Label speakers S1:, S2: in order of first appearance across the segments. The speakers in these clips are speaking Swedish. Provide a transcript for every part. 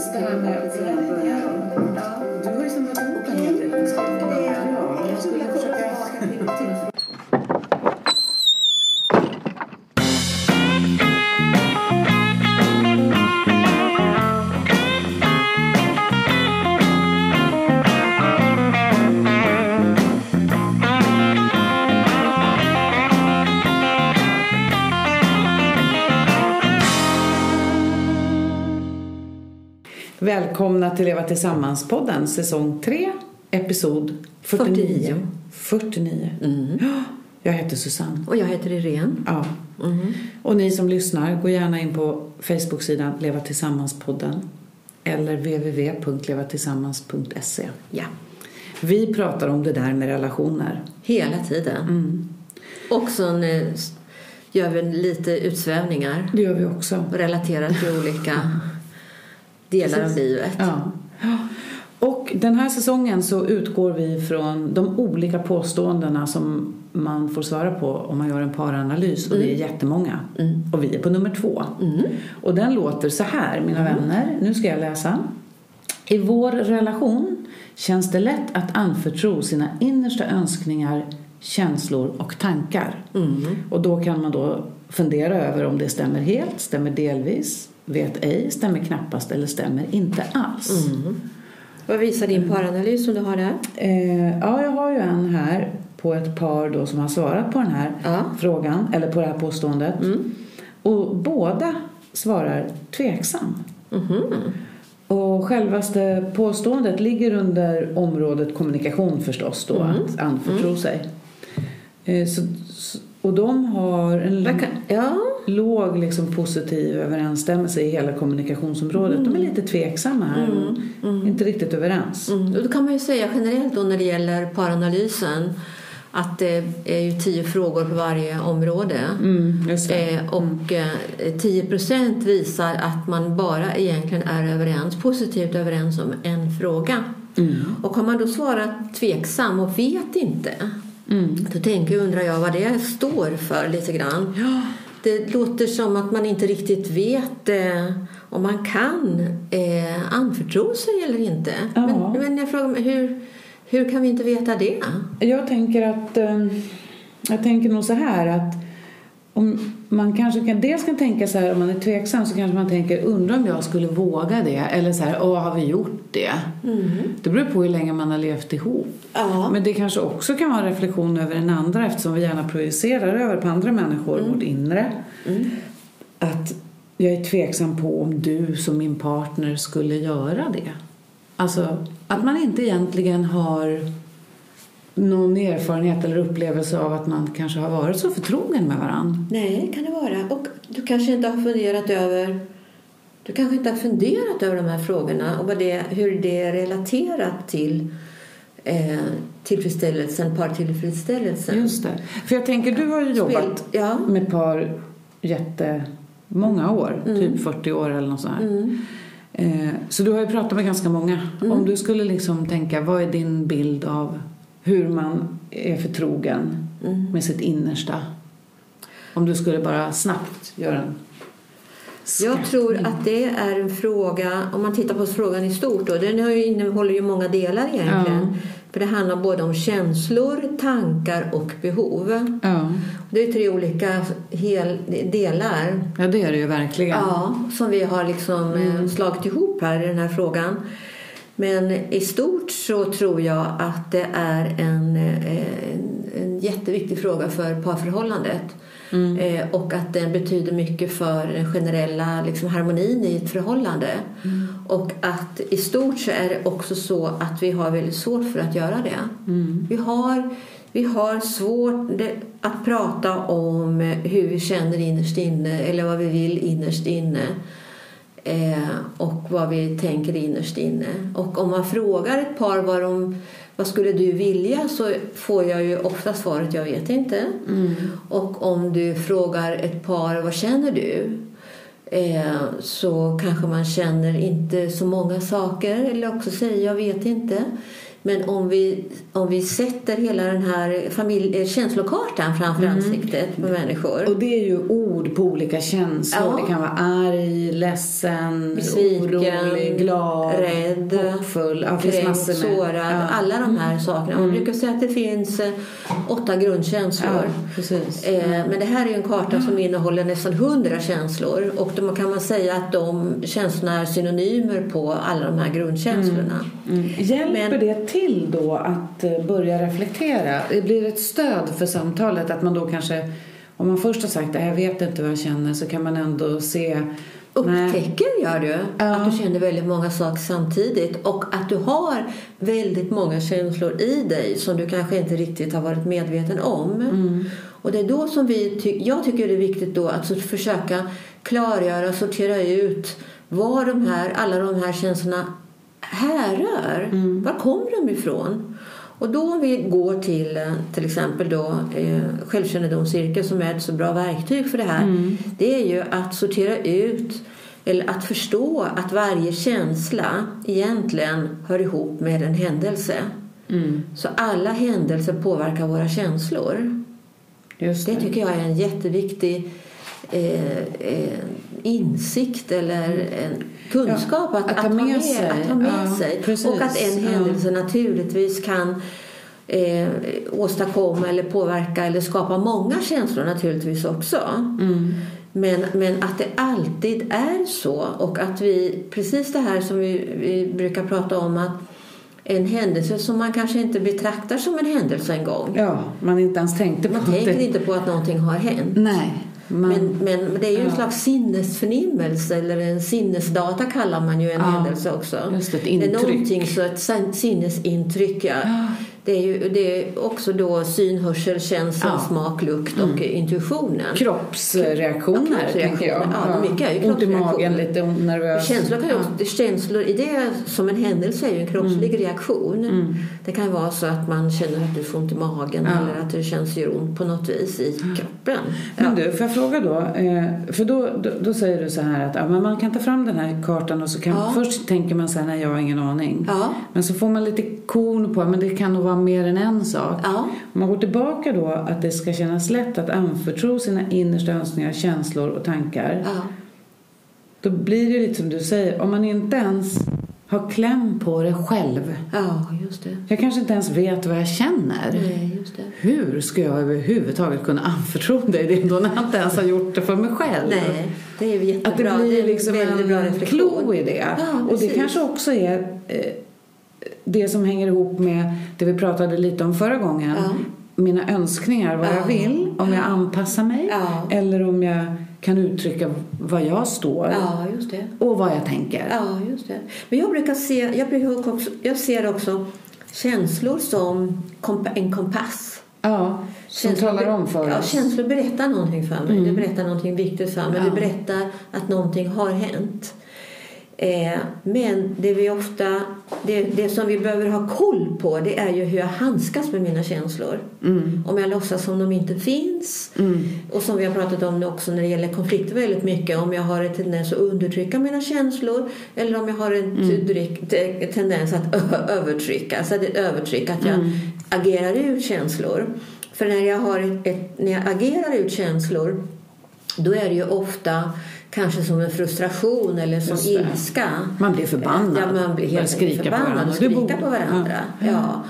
S1: precis. Det här med att börja. Du har ju del. Ja, jag skulle försöka...
S2: Till Leva Tillsammans-podden, säsong 3, episod 49. 49. Ja, Jag heter Susanne.
S3: Och jag heter Irene.
S2: Ja. Och ni som lyssnar, gå gärna in på Facebook-sidan Leva Tillsammans-podden eller www.levatillsammans.se.
S3: Ja,
S2: Vi pratar om det där med relationer.
S3: hela tiden. Och så eh, s- gör vi lite utsvävningar
S2: Det gör vi också.
S3: relaterat till olika delar av livet.
S2: Ja. Och den här säsongen så utgår vi från de olika påståendena som man får svara på om man gör en paranalys och det är jättemånga. Och vi är på nummer två. Och den låter så här, mina vänner. Nu ska jag läsa. I vår relation känns det lätt att anförtro sina innersta önskningar, känslor och tankar. Och då kan man då fundera över om det stämmer helt, stämmer delvis, vet ej, stämmer knappast eller stämmer inte alls.
S3: Vad visar din paranalys som du har där?
S2: Eh, ja, jag har ju en här på ett par då som har svarat på den här
S3: Ja.
S2: frågan, eller på det här påståendet. Och båda svarar tveksam. Och självaste påståendet ligger under området kommunikation förstås då, att anförtro sig. Eh, så, och de har en
S3: kan, ja,
S2: låg liksom positiv överensstämmelse i hela kommunikationsområdet. De är lite tveksamma här och inte riktigt överens.
S3: mm. och då kan man ju säga generellt då när det gäller paranalysen att det är ju tio frågor på varje område.
S2: Mm.
S3: Eh, och eh, 10 procent visar att man bara egentligen är överens, positivt överens om en fråga.
S2: Mm.
S3: Och har man då svarat tveksam och vet inte
S2: Mm.
S3: då tänker undrar jag vad det står för lite grann.
S2: Ja.
S3: Det låter som att man inte riktigt vet eh, om man kan eh, anförtro sig eller inte.
S2: Ja.
S3: Men, men jag frågar mig, hur, hur kan vi inte veta det?
S2: Jag tänker att eh, jag tänker nog så här att om man kanske kan, dels kan tänka så här om man är tveksam så kanske man tänker undrar om jag skulle våga det eller så här, åh har vi gjort det? Det beror på hur länge man har levt ihop.
S3: Ja.
S2: Men det kanske också kan vara en reflektion över den andra eftersom vi gärna projicerar över på andra människor, vårt inre. Att jag är tveksam på om du som min partner skulle göra det. Alltså att man inte egentligen har någon erfarenhet eller upplevelse av att man kanske har varit så förtrogen med varandra.
S3: Nej, kan det vara. Och du kanske inte har funderat över du kanske inte har funderat över de här frågorna och vad det, hur det är relaterat till eh, tillfredsställelsen, partillfredsställelsen.
S2: Just det. För jag tänker, du har ju jobbat
S3: ja.
S2: med par jättemånga år, typ 40 år eller något sånt här. Eh, Så du har ju pratat med ganska många. Om du skulle liksom tänka, vad är din bild av hur man är förtrogen med sitt innersta? Om du skulle bara snabbt göra en
S3: Jag tror att det är en fråga, om man tittar på frågan i stort, då, den innehåller ju många delar egentligen.
S2: Ja.
S3: För det handlar både om känslor, tankar och behov.
S2: Ja.
S3: Det är tre olika hel, delar
S2: ja, det är det ju verkligen.
S3: Ja, som vi har liksom eh, slagit ihop här i den här frågan. Men i stort så tror jag att det är en, en, en jätteviktig fråga för parförhållandet. Eh, och att den betyder mycket för den generella liksom, harmonin i ett förhållande. Och att i stort så är det också så att vi har väldigt svårt för att göra det. Vi har vi har svårt att prata om hur vi känner innerst inne eller vad vi vill innerst inne eh, och vad vi tänker innerst inne. Och om man frågar ett par vad, de, vad skulle du vilja så får jag ju ofta svaret jag vet inte. Och om du frågar ett par vad känner du eh, så kanske man känner inte så många saker eller också säger jag vet inte. Men om vi, om vi sätter hela den här familj, känslokartan framför mm. ansiktet på människor.
S2: Och det är ju ord på olika känslor. Ja. Det kan vara arg, ledsen, Besviken, orolig, glad,
S3: rädd,
S2: hoppfull,
S3: ja, kränkt, sårad. Ja. Alla de här sakerna. Man mm. brukar säga att det finns eh, åtta grundkänslor.
S2: precis.
S3: Eh, men det här är en karta som innehåller nästan hundra känslor. Och då kan man säga att de känslorna är synonymer på alla de här grundkänslorna.
S2: Mm. Mm. Hjälper men, det till då att eh, börja reflektera? Det blir ett stöd för samtalet att man då kanske om man först har sagt att jag vet inte vad jag känner så kan man ändå se
S3: Upptäcker gör du ja. att du känner väldigt många saker samtidigt och att du har väldigt många känslor i dig som du kanske inte riktigt har varit medveten om. Mm. Och det är då som vi ty jag tycker det är viktigt då att försöka klargöra, sortera ut var de här, alla de här känslorna härrör. Mm. Var kommer de ifrån? Och då om vi går till eh, till exempel då eh, självkännedomscirkel som är ett så bra verktyg för det här. Mm. Det är ju att sortera ut eller att förstå att varje känsla egentligen hör ihop med en händelse. Mm. Så alla händelser påverkar våra känslor. Just det. det tycker jag är en jätteviktig eh, eh, insikt eller en kunskap ja, att, att, ta med, sig. Att ta med ja, sig. Och att en händelse naturligtvis kan eh, åstadkomma eller påverka eller skapa många känslor naturligtvis också. Mm. Men, men att det alltid är så och att vi, precis det här som vi, vi brukar prata om att en händelse som man kanske inte betraktar som en händelse en gång.
S2: Ja, man inte ens tänkte på
S3: Man tänker det. inte på att någonting har hänt.
S2: Nej.
S3: Man, men, men det är ju ja. en slags sinnesförnimmelse eller en sinnesdata kallar man ju en ja, händelse också.
S2: Just ett intryck.
S3: Det är någonting så ett sinnesintryck. Ja. Det är ju det är också då syn, hörsel, känsla, ja. smak, lukt och mm. intuitionen.
S2: Kroppsreaktioner, ja, tänker jag.
S3: Ja, mycket är ju
S2: Ont i magen, lite nervös.
S3: Känslor, kan ju också, känslor i det som en händelse är ju en kroppslig mm. reaktion. Mm. Det kan vara så att man känner att du får ont i magen eller att det känns gör ont på något vis i kroppen.
S2: Men du, får jag fråga då? Eh, för då, då, då, säger du så här att ja, man kan ta fram den här kartan och så kan först tänker man så här, nej jag har ingen aning. Men så får man lite korn på, men det kan nog vara mer än en sak.
S3: Ja.
S2: Om man går tillbaka då att det ska kännas lätt att anförtro sina innersta önskningar, känslor och tankar.
S3: Ja.
S2: Då blir det lite som du säger, om man inte ens har kläm på det själv.
S3: Ja, just det.
S2: Jag kanske inte ens vet vad jag känner.
S3: Nej, just det.
S2: Hur ska jag överhuvudtaget kunna anförtro dig det då när jag inte ens har gjort det för mig själv?
S3: Nej, det är jättebra.
S2: Att det blir liksom det en, en klo i det.
S3: Ja,
S2: och det kanske också är eh, det som hänger ihop med det vi pratade lite om förra gången. Ja. Mina önskningar, vad ja. jag vill, om jag anpassar mig eller om jag kan uttrycka vad jag står och vad jag tänker.
S3: Ja, just det. Men jag brukar se, jag, brukar också, jag ser också känslor som en kompass.
S2: Ja, som känslor, talar om för oss.
S3: Ja, känslor berättar någonting för mig. Mm. Det berättar någonting viktigt för mig. Ja. Det berättar att någonting har hänt. Eh, men det, vi ofta, det, det som vi behöver ha koll på det är ju hur jag handskas med mina känslor.
S2: Mm.
S3: Om jag låtsas som de inte finns.
S2: Mm.
S3: Och som vi har pratat om också när det gäller konflikter väldigt mycket. Om jag har en tendens att undertrycka mina känslor eller om jag har en mm. tendens att övertrycka. Så att ett övertryck, att jag mm. agerar ut känslor. För när jag, har ett, ett, när jag agerar ut känslor då är det ju ofta kanske som en frustration eller som ilska.
S2: Man blir förbannad.
S3: Ja, man blir helt skrika förbannad på varandra. och skrika på varandra. Ja. ja.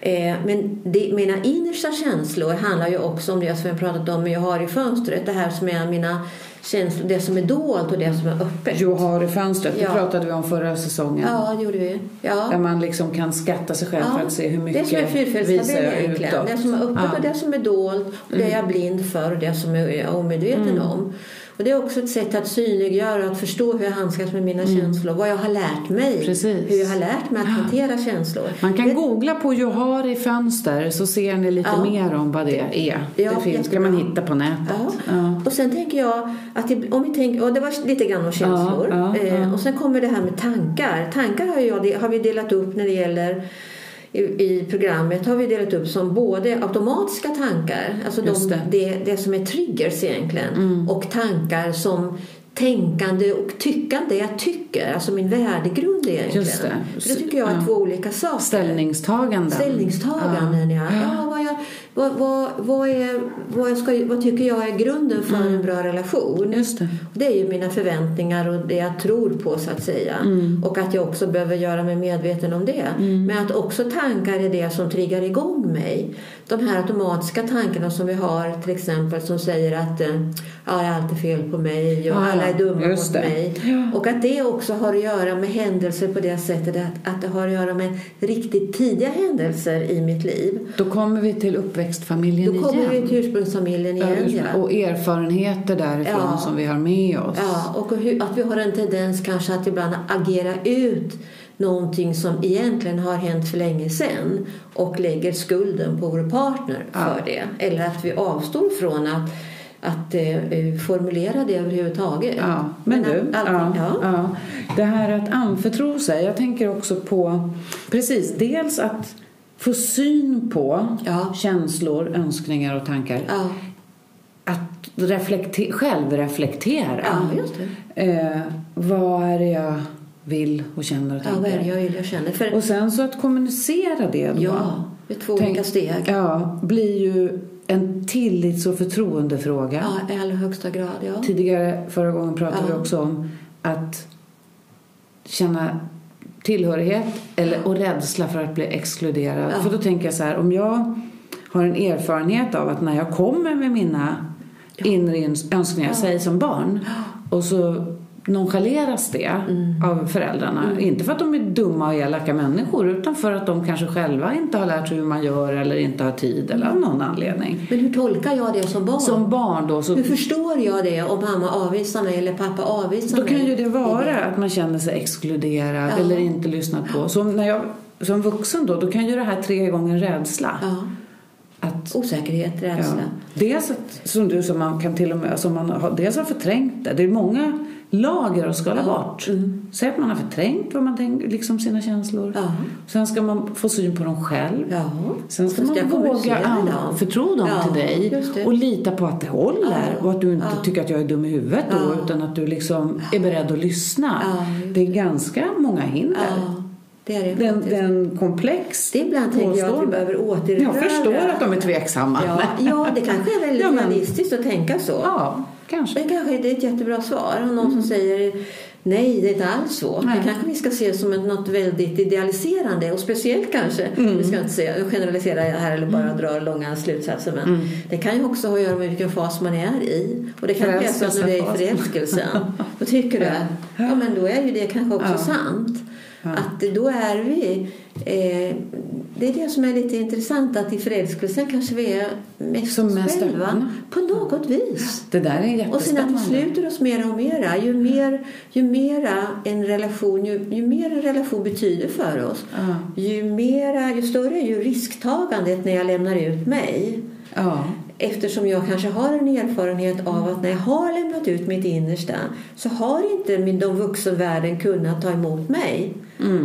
S3: Eh, men det, mina innersta känslor handlar ju också om det som jag pratat om jag har i fönstret. Det här som är mina känslor, det som är dolt och det som är öppet.
S2: Jag har i fönstret, det pratade vi om förra säsongen.
S3: Ja, det gjorde vi. Ja.
S2: Där man liksom kan skatta sig själv ja. för att se hur mycket
S3: Det som är fyrfältstabell egentligen. Utåt. Det som är öppet ja. och det som är dolt och det jag är blind för och det som jag är omedveten mm. om. Och det är också ett sätt att synliggöra och att förstå hur jag handskas med mina mm. känslor. Vad jag har lärt mig.
S2: Precis.
S3: Hur jag har lärt mig att hantera känslor.
S2: Man kan det... googla på Johari fönster så ser ni lite ja. mer om vad det är. Ja, det finns, kan man hitta på nätet.
S3: Ja. Och sen tänker jag att det, om vi tänker, och det var lite grann om känslor. Eh, och sen kommer det här med tankar. Tankar har, jag, har vi delat upp när det gäller i, i programmet har vi delat upp som både automatiska tankar, alltså de, det. Det, det. som är triggers egentligen, mm. och tankar som tänkande och tyckande jag tycker, alltså min värdegrund egentligen.
S2: Just det.
S3: För det tycker jag är
S2: Ja.
S3: två olika saker.
S2: Ställningstaganden.
S3: Ställningstaganden, ja. ja. vad, jag, vad, vad, vad, är, vad, ska, vad tycker jag är grunden för en bra relation?
S2: Just det.
S3: Det är ju mina förväntningar och det jag tror på så att säga. Och att jag också behöver göra mig medveten om det. Men att också tankar är det som triggar igång mig. De här automatiska tankarna som vi har till exempel som säger att eh, ja, det är alltid fel på mig och
S2: Ja,
S3: alla är dumma mot mig. Och att det också har att göra med händelser på det sättet att, att det har att göra med riktigt tidiga händelser i mitt liv.
S2: Då kommer vi till uppväxtfamiljen
S3: Då kommer
S2: igen.
S3: vi till ursprungsfamiljen igen. Ja.
S2: Och erfarenheter därifrån som vi har med oss.
S3: Ja, och hur, att vi har en tendens kanske att ibland agera ut någonting som egentligen har hänt för länge sedan och lägger skulden på vår partner för det. Eller att vi avstår från att, att eh, formulera det överhuvudtaget.
S2: Ja, men du,
S3: att allting,
S2: ja,
S3: ja.
S2: ja. det här att anförtro sig. Jag tänker också på, precis, dels att få syn på
S3: Ja.
S2: känslor, önskningar och tankar.
S3: Ja.
S2: Att reflekte- självreflektera.
S3: ja.
S2: Eh, vad är det jag vill och känner och
S3: Ja,
S2: tänker?
S3: vad är det jag känner? För,
S2: Och sen så att kommunicera det då.
S3: ja, det är två
S2: Tänk-
S3: olika steg.
S2: Ja, blir ju en tillits och förtroendefråga.
S3: Ja, i allra högsta grad. Ja.
S2: Tidigare, förra gången pratade
S3: Ja.
S2: vi också om att känna tillhörighet eller, och rädsla för att bli exkluderad.
S3: Ja.
S2: För då tänker jag så här, om jag har en erfarenhet av att när jag kommer med mina inre ins- önskningar, säg som barn, och så nonchaleras det
S3: Mm.
S2: av föräldrarna. Inte för att de är dumma och elaka människor utan för att de kanske själva inte har lärt sig hur man gör eller inte har tid eller av någon anledning.
S3: Men hur tolkar jag det som barn?
S2: Som barn då så
S3: Hur förstår jag det om mamma avvisar mig eller pappa avvisar
S2: Då
S3: mig?
S2: kan ju det vara att man känner sig exkluderad
S3: Ja.
S2: eller inte lyssnat på. Så när jag, som vuxen då, då kan ju det här tre gånger rädsla.
S3: Ja.
S2: Att,
S3: Osäkerhet,
S2: ja,
S3: rädsla.
S2: dels att, som du som man kan till och med, som man har, dels har förträngt det. Det är många lager att skala
S3: Ja.
S2: bort. Säg att man har förträngt vad man tänker, liksom sina känslor.
S3: Ja.
S2: Sen ska man få syn på dem själv.
S3: Ja.
S2: Sen ska
S3: ska
S2: man våga
S3: med dem. Ja,
S2: till dig och lita på att det håller
S3: Ja,
S2: och att du inte tycker att jag är dum i huvudet då utan att du liksom är beredd att lyssna. Det är ganska många hinder.
S3: Det är det
S2: Den, den komplex
S3: Det ibland tänker jag att vi behöver återerövra.
S2: Jag förstår att de är tveksamma.
S3: Ja, ja, det kanske är väldigt
S2: Ja, men-
S3: realistiskt att tänka så.
S2: Ja, kanske.
S3: Det kanske det är ett jättebra svar. Och någon som säger nej, det är inte alls så.
S2: Nej.
S3: Det kanske vi ska se som något väldigt idealiserande och speciellt kanske. Vi ska inte säga, generalisera här eller bara dra långa slutsatser. Men det kan ju också ha att göra med vilken fas man är i. Och det kanske är så att när du är i förälskelsen då tycker du att ja, men då är ju det kanske också
S2: Ja.
S3: sant. Att då är vi eh, det är det som är lite intressant att i förälskelsen kanske vi är mest
S2: Som mest
S3: själva
S2: öppna.
S3: på något vis.
S2: Det där är
S3: Och sen att vi sluter oss mer och mera. Ju mer, ju mera en relation, ju, ju mer en relation betyder för oss,
S2: Ja.
S3: ju, mera, ju större är ju risktagandet när jag lämnar ut mig.
S2: Ja.
S3: Eftersom jag kanske har en erfarenhet av att när jag har lämnat ut mitt innersta så har inte min, de vuxenvärlden kunnat ta emot mig.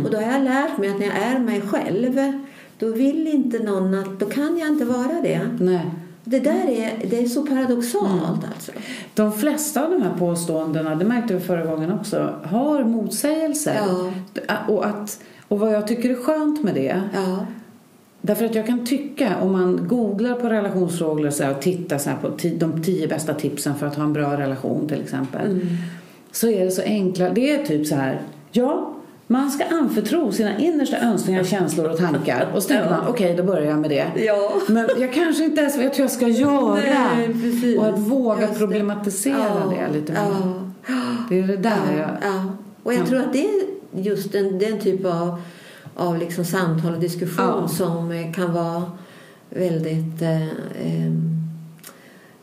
S3: Och då har jag lärt mig att när jag är mig själv då vill inte någon att, då kan jag inte vara det.
S2: Nej.
S3: Det där är, det är så paradoxalt alltså.
S2: De flesta av de här påståendena, det märkte vi förra gången också, har motsägelser.
S3: Ja.
S2: Och, att, och vad jag tycker är skönt med det,
S3: Ja.
S2: Därför att jag kan tycka om man googlar på relationsfrågor så här, och tittar så på de tio bästa tipsen för att ha en bra relation till exempel.
S3: Mm.
S2: Så är det så enkla, det är typ så här, ja man ska anförtro sina innersta önskningar, känslor och tankar. Och så tänker man, okej då börjar jag med det.
S3: Ja.
S2: Men jag kanske inte ens vet hur jag ska göra.
S3: Nej,
S2: och att våga problematisera
S3: Ja.
S2: det lite mer.
S3: Ja.
S2: Det är det där
S3: ja,
S2: jag...
S3: ja. Och jag
S2: Ja.
S3: tror att det är just den, den typ av, av liksom samtal och diskussion
S2: Ja.
S3: som eh, kan vara väldigt eh, eh,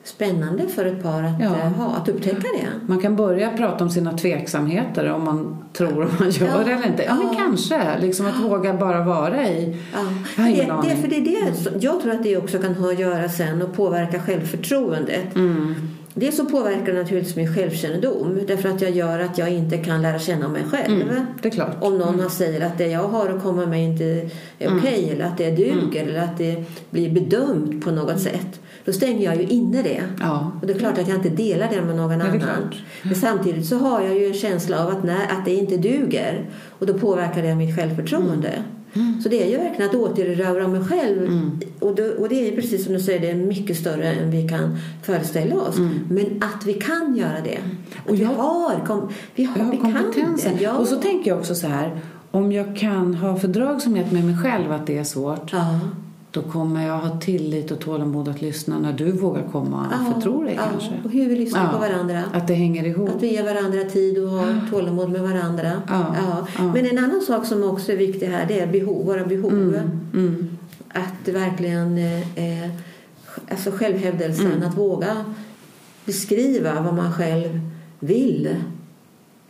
S3: spännande för ett par att,
S2: Ja.
S3: eh, ha, att upptäcka det.
S2: Man kan börja prata om sina tveksamheter om man tror om man gör
S3: Ja.
S2: det eller inte. Ja, men kanske. Liksom att våga bara vara i...
S3: Ja. Det, det, för det är det, som- jag tror att det också kan ha att göra sen och påverka självförtroendet.
S2: Mm.
S3: Det så påverkar det naturligtvis min självkännedom därför att jag gör att jag inte kan lära känna mig själv.
S2: Mm, det är klart.
S3: Om någon säger att det jag har att komma med inte är okej
S2: Mm.
S3: eller att det duger eller att det blir bedömt på något sätt då stänger jag ju inne det.
S2: Ja.
S3: Och det är klart att jag inte delar det med någon
S2: det
S3: annan.
S2: klart.
S3: Men samtidigt så har jag ju en känsla av att, när, att det inte duger. Och då påverkar det mitt självförtroende.
S2: Mm.
S3: Så det är ju verkligen att återerövra mig själv. Och, då, och det är precis som du säger, det är mycket större än vi kan föreställa oss. Men att vi kan göra det. Att
S2: Mm. Och
S3: vi
S2: jag-
S3: har, kom, vi har,
S2: har
S3: vi
S2: kompetensen.
S3: det. Ja.
S2: Och så tänker jag också så här, om jag kan ha fördragsamhet med mig själv att det är svårt,
S3: ja.
S2: Då kommer jag ha tillit och tålamod att lyssna när du vågar komma och förtro dig
S3: ja.
S2: kanske.
S3: Och hur vi lyssnar
S2: Ja.
S3: på varandra.
S2: Att det hänger ihop.
S3: Att vi ger varandra tid och har tålamod med varandra.
S2: Ja, ja.
S3: Men en annan sak som också är viktig här det är behov, våra behov.
S2: Mm.
S3: Att verkligen, eh, alltså självhävdelsen,
S2: Mm.
S3: att våga beskriva vad man själv vill.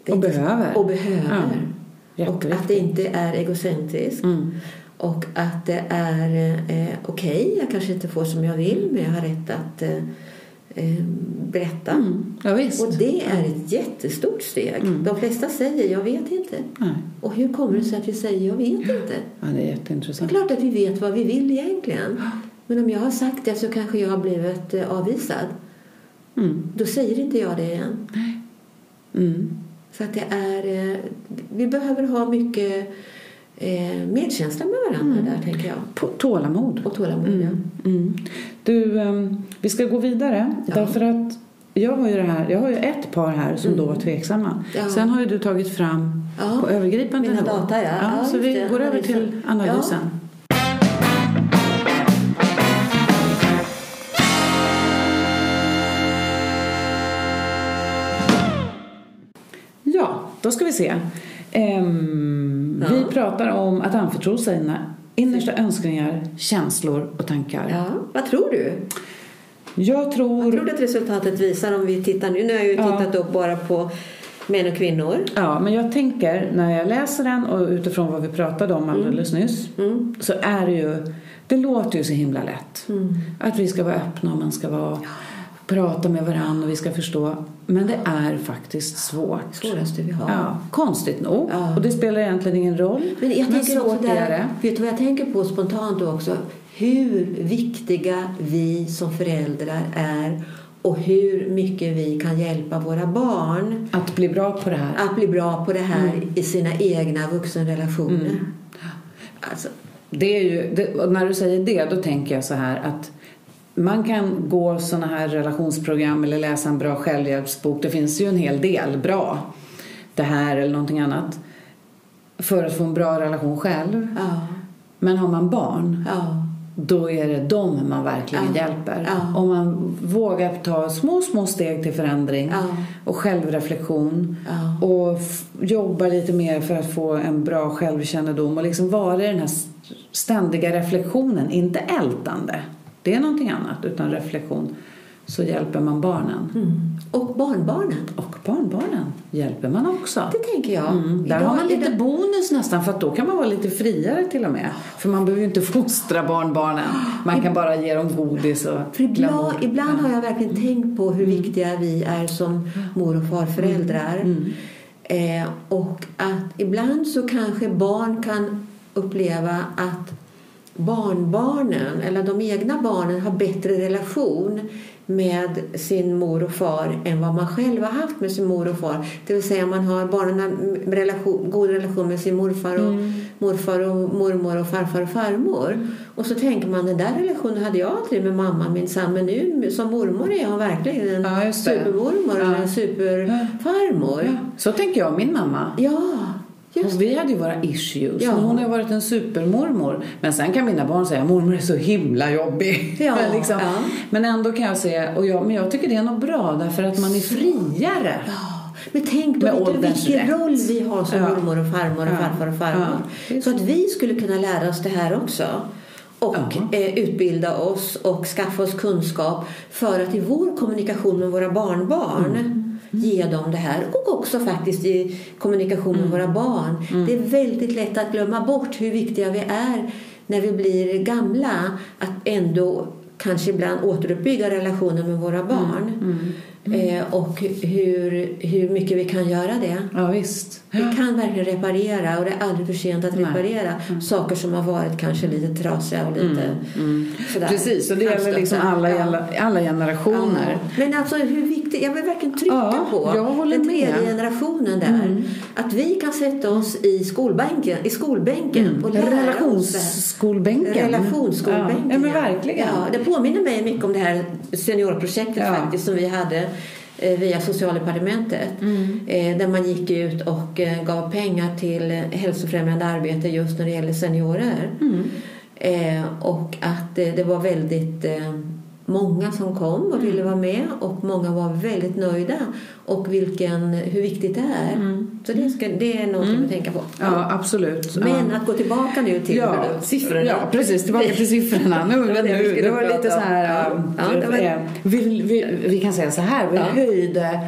S2: Och behöver.
S3: Och behöver.
S2: Ja,
S3: och att det inte är egocentriskt. Och att det är eh, okej, jag kanske inte får som jag vill men jag har rätt att eh, eh, berätta.
S2: Mm. Ja, visst.
S3: Och det är ett jättestort steg.
S2: Mm.
S3: De flesta säger jag vet inte.
S2: Nej.
S3: Och hur kommer det sig att vi säger jag vet inte?
S2: Ja, det är
S3: Det är
S2: jätteintressant.
S3: klart att vi vet vad vi vill egentligen. Men om jag har sagt det så kanske jag har blivit eh, avvisad.
S2: Mm.
S3: Då säger inte jag det igen.
S2: Mm.
S3: Så att det är, eh, vi behöver ha mycket eh, medkänsla med varandra där tänker jag.
S2: På tålamod.
S3: Och tålamod. ja.
S2: Mm. Mm. Du, ehm, vi ska gå vidare.
S3: Ja.
S2: Därför att jag har ju det här, jag har ju ett par här som då var tveksamma.
S3: Mm. Ja.
S2: Sen har ju du tagit fram på övergripande
S3: Mina
S2: nivå.
S3: data, ja.
S2: Så vi går över till analysen. Ja, då ska vi se. Ehm,
S3: Ja.
S2: Vi pratar om att anförtro sina innersta önskningar, känslor och tankar.
S3: Ja, vad tror du?
S2: Jag tror...
S3: Vad tror att resultatet visar om vi tittar nu? Nu har jag ju
S2: Ja.
S3: tittat upp bara på män och kvinnor.
S2: Ja, men jag tänker när jag läser den och utifrån vad vi pratade om alldeles nyss
S3: Mm.
S2: så är det ju, det låter ju så himla lätt.
S3: Mm.
S2: Att vi ska vara öppna och man ska vara, prata med varandra och vi ska förstå. Men det är faktiskt svårt.
S3: Svåraste vi har.
S2: Ja, konstigt nog.
S3: Ja.
S2: Och det spelar egentligen ingen roll.
S3: Men jag tänker också
S2: svårt är
S3: där, vet du vad jag tänker på spontant också? Hur viktiga vi som föräldrar är och hur mycket vi kan hjälpa våra barn
S2: Att bli bra på det här.
S3: att bli bra på det här
S2: Mm.
S3: i sina egna vuxenrelationer. Alltså,
S2: Det är ju, det, när du säger det, då tänker jag så här att man kan gå såna här relationsprogram eller läsa en bra självhjälpsbok. Det finns ju en hel del bra. Det här eller någonting annat. För att få en bra relation själv.
S3: ja,
S2: Men har man barn,
S3: ja,
S2: då är det dem man verkligen
S3: Ja.
S2: hjälper. Om man vågar ta små, små steg till förändring och självreflektion och jobba lite mer för att få en bra självkännedom och liksom vara i den här ständiga reflektionen, inte ältande. Det är någonting annat, utan reflektion. Så hjälper man barnen.
S3: Mm. Och barnbarnen.
S2: Och barnbarnen hjälper man också.
S3: Det tänker jag.
S2: Mm, där
S3: Idag
S2: har man lite
S3: det-
S2: bonus nästan för att då kan man vara lite friare till och med. För man behöver ju inte fostra barnbarnen. Man kan bara ge dem godis och
S3: För ibland, ibland har jag verkligen tänkt på hur viktiga vi är som mor och farföräldrar.
S2: Mm.
S3: Eh, och att ibland så kanske barn kan uppleva att barnbarnen eller de egna barnen har bättre relation med sin mor och far än vad man själv har haft med sin mor och far. Det vill säga man har barnen har relation, god relation med sin morfar och,
S2: Mm.
S3: morfar och mormor och farfar och farmor. Och så tänker man den där relationen hade jag aldrig med mamma minsann men nu som mormor är hon verkligen en
S2: Ja,
S3: supermormor
S2: Ja.
S3: eller en superfarmor.
S2: Ja, så tänker jag om min mamma.
S3: Ja,
S2: Och vi hade ju våra issues.
S3: Ja.
S2: Hon har ju varit en supermormor. Men sen kan mina barn säga mormor är så himla jobbig.
S3: Ja,
S2: men, liksom,
S3: ja.
S2: men ändå kan jag säga, och jag, men jag tycker det är något bra därför att man är friare.
S3: Ja, men tänk då vilken, roll vi har som mormor och farmor och farfar och farmor. Så att vi skulle kunna lära oss det här också. Och eh, utbilda oss och skaffa oss kunskap för att i vår kommunikation med våra barnbarn
S2: Mm.
S3: Ge dem det här. Och också faktiskt i kommunikation
S2: Mm.
S3: med våra barn. Det är väldigt lätt att glömma bort hur viktiga vi är när vi blir gamla. Att ändå kanske ibland återuppbygga relationen med våra barn.
S2: Mm.
S3: Eh, och hur, hur mycket vi kan göra det.
S2: Ja, visst.
S3: Vi kan verkligen reparera och det är aldrig för sent att reparera saker som har varit kanske lite trasiga och lite sådär.
S2: Precis, och det gäller liksom alla,
S3: Ja.
S2: alla generationer.
S3: Ja. Men alltså hur viktigt, jag vill verkligen trycka på
S2: jag håller
S3: den tredje
S2: med. Mm.
S3: generationen där. Att vi kan sätta oss i skolbänken, i skolbänken och lära.
S2: Relationsskolbänken.
S3: Relationsskolbänken.
S2: Ja, ja men verkligen.
S3: Ja, det påminner mig mycket om det här seniorprojektet
S2: Ja.
S3: faktiskt som vi hade eh, via socialdepartementet.
S2: Mm.
S3: Eh, där man gick ut och eh, gav pengar till hälsofrämjande arbete just när det gäller seniorer.
S2: Mm.
S3: Och att det var väldigt många som kom och
S2: Mm.
S3: ville vara med och många var väldigt nöjda och vilken, hur viktigt det är. Så det, ska, det är något att tänka på.
S2: Mm. Ja, absolut.
S3: Men
S2: ja.
S3: att gå tillbaka nu till
S2: Ja,
S3: siffrorna.
S2: Ja, precis. Tillbaka till siffrorna. Nu,
S3: Det
S2: nu, det var lite så här...
S3: Ja. var-
S2: vi, vi, vi kan säga så här. Vi höjde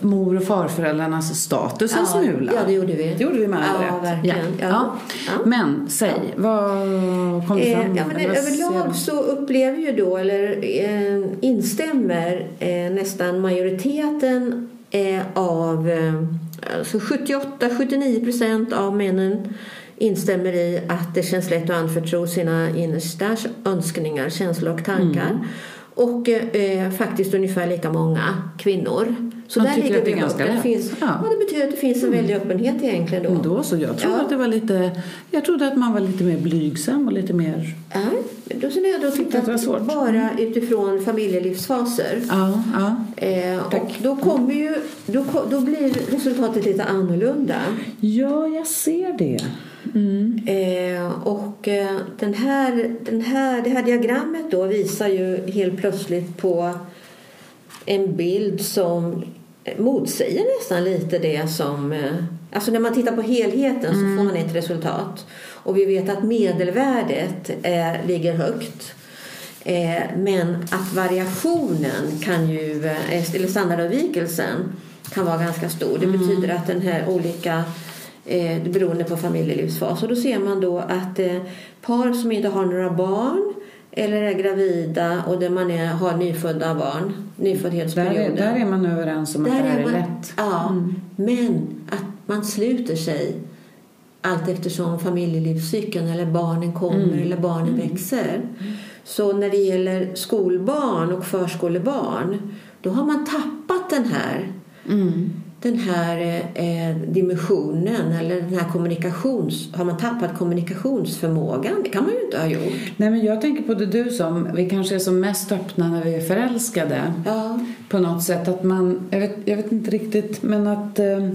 S2: mor och farföräldrarnas status en
S3: Ja,
S2: smula.
S3: ja, det gjorde vi.
S2: Det gjorde vi med all
S3: Ja,
S2: rätt.
S3: verkligen.
S2: Ja.
S3: Ja.
S2: Ja. Men säg, vad kom du
S3: Eh,
S2: fram
S3: ja, men överlag så upplever ju då, eller eh, instämmer eh, nästan majoriteten eh, av, eh, alltså 78-79 procent av männen instämmer i att det känns lätt att anförtro sina innersta önskningar, känslor och tankar.
S2: Mm.
S3: Och eh, faktiskt ungefär lika många kvinnor. Så
S2: Man
S3: där
S2: tycker
S3: ligger
S2: att det är ganska.
S3: Det
S2: lätt.
S3: finns,
S2: Ja.
S3: ja. det betyder att det finns en väldig öppenhet egentligen då.
S2: Då så. Jag trodde
S3: Ja.
S2: att det var lite... Jag trodde att man var lite mer blygsam och lite mer...
S3: Nej, då så när jag då
S2: att det var
S3: tittat bara utifrån familjelivsfaser.
S2: Ja, ja.
S3: Eh, och
S2: Tack.
S3: då, kommer ju, då, då blir resultatet lite annorlunda.
S2: Ja, jag ser det. Mm.
S3: Eh, och eh, den här, den här, det här diagrammet då visar ju helt plötsligt på en bild som motsäger nästan lite det som... Eh, alltså när man tittar på helheten så får man ett resultat. Och vi vet att medelvärdet är, ligger högt. Eh, men att variationen kan ju, eh, eller standardavvikelsen kan vara ganska stor. Det betyder att den här olika eh, beroende på familjelivsfas. Och då ser man då att eh, par som inte har några barn eller är gravida och där man är, har nyfödda barn,
S2: Där,
S3: nyföddhetsperioden.
S2: är, där är man överens om att det här är
S3: man,
S2: lätt.
S3: Ja, men att man sluter sig allt eftersom familjelivscykeln eller barnen kommer
S2: Mm.
S3: eller barnen växer. Så när det gäller skolbarn och förskolebarn då har man tappat den här
S2: Mm.
S3: Den här eh, dimensionen eller den här kommunikations... Har man tappat kommunikationsförmågan? Det kan man ju inte ha gjort.
S2: Nej, men jag tänker på det du som, vi kanske är som mest öppna när vi är förälskade.
S3: Ja.
S2: På något sätt att man, jag vet, jag vet inte riktigt, men att eh,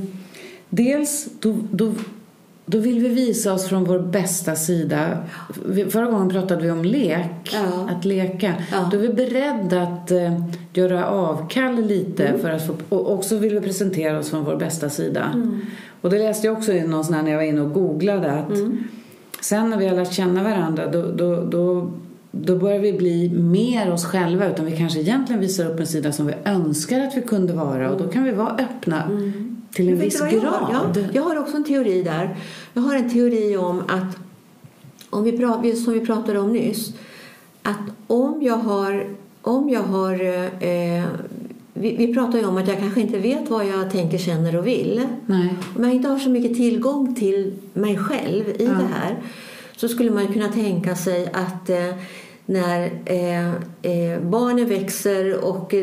S2: dels då, då, då vill vi visa oss från vår bästa sida. Förra gången pratade vi om lek,
S3: Ja.
S2: att leka.
S3: Ja.
S2: Då är vi beredda att eh, göra avkall lite
S3: Mm.
S2: för att få, och också vill vi presentera oss från vår bästa sida.
S3: Mm.
S2: Och det läste jag också i någon när jag var inne och googlade att
S3: Mm.
S2: sen när vi har lärt känna varandra då, då, då, då börjar vi bli mer oss själva utan vi kanske egentligen visar upp en sida som vi önskar att vi kunde vara och då kan vi vara öppna till en viss
S3: vad jag har?
S2: grad.
S3: Ja, jag har också en teori där. Jag har en teori om att, om vi pratar, som vi pratade om nyss, att om jag har, om jag har eh, vi, vi pratar ju om att jag kanske inte vet vad jag tänker, känner och vill.
S2: Nej.
S3: Om jag inte har så mycket tillgång till mig själv i
S2: Ja.
S3: det här så skulle man kunna tänka sig att eh, när eh, eh, barnen växer och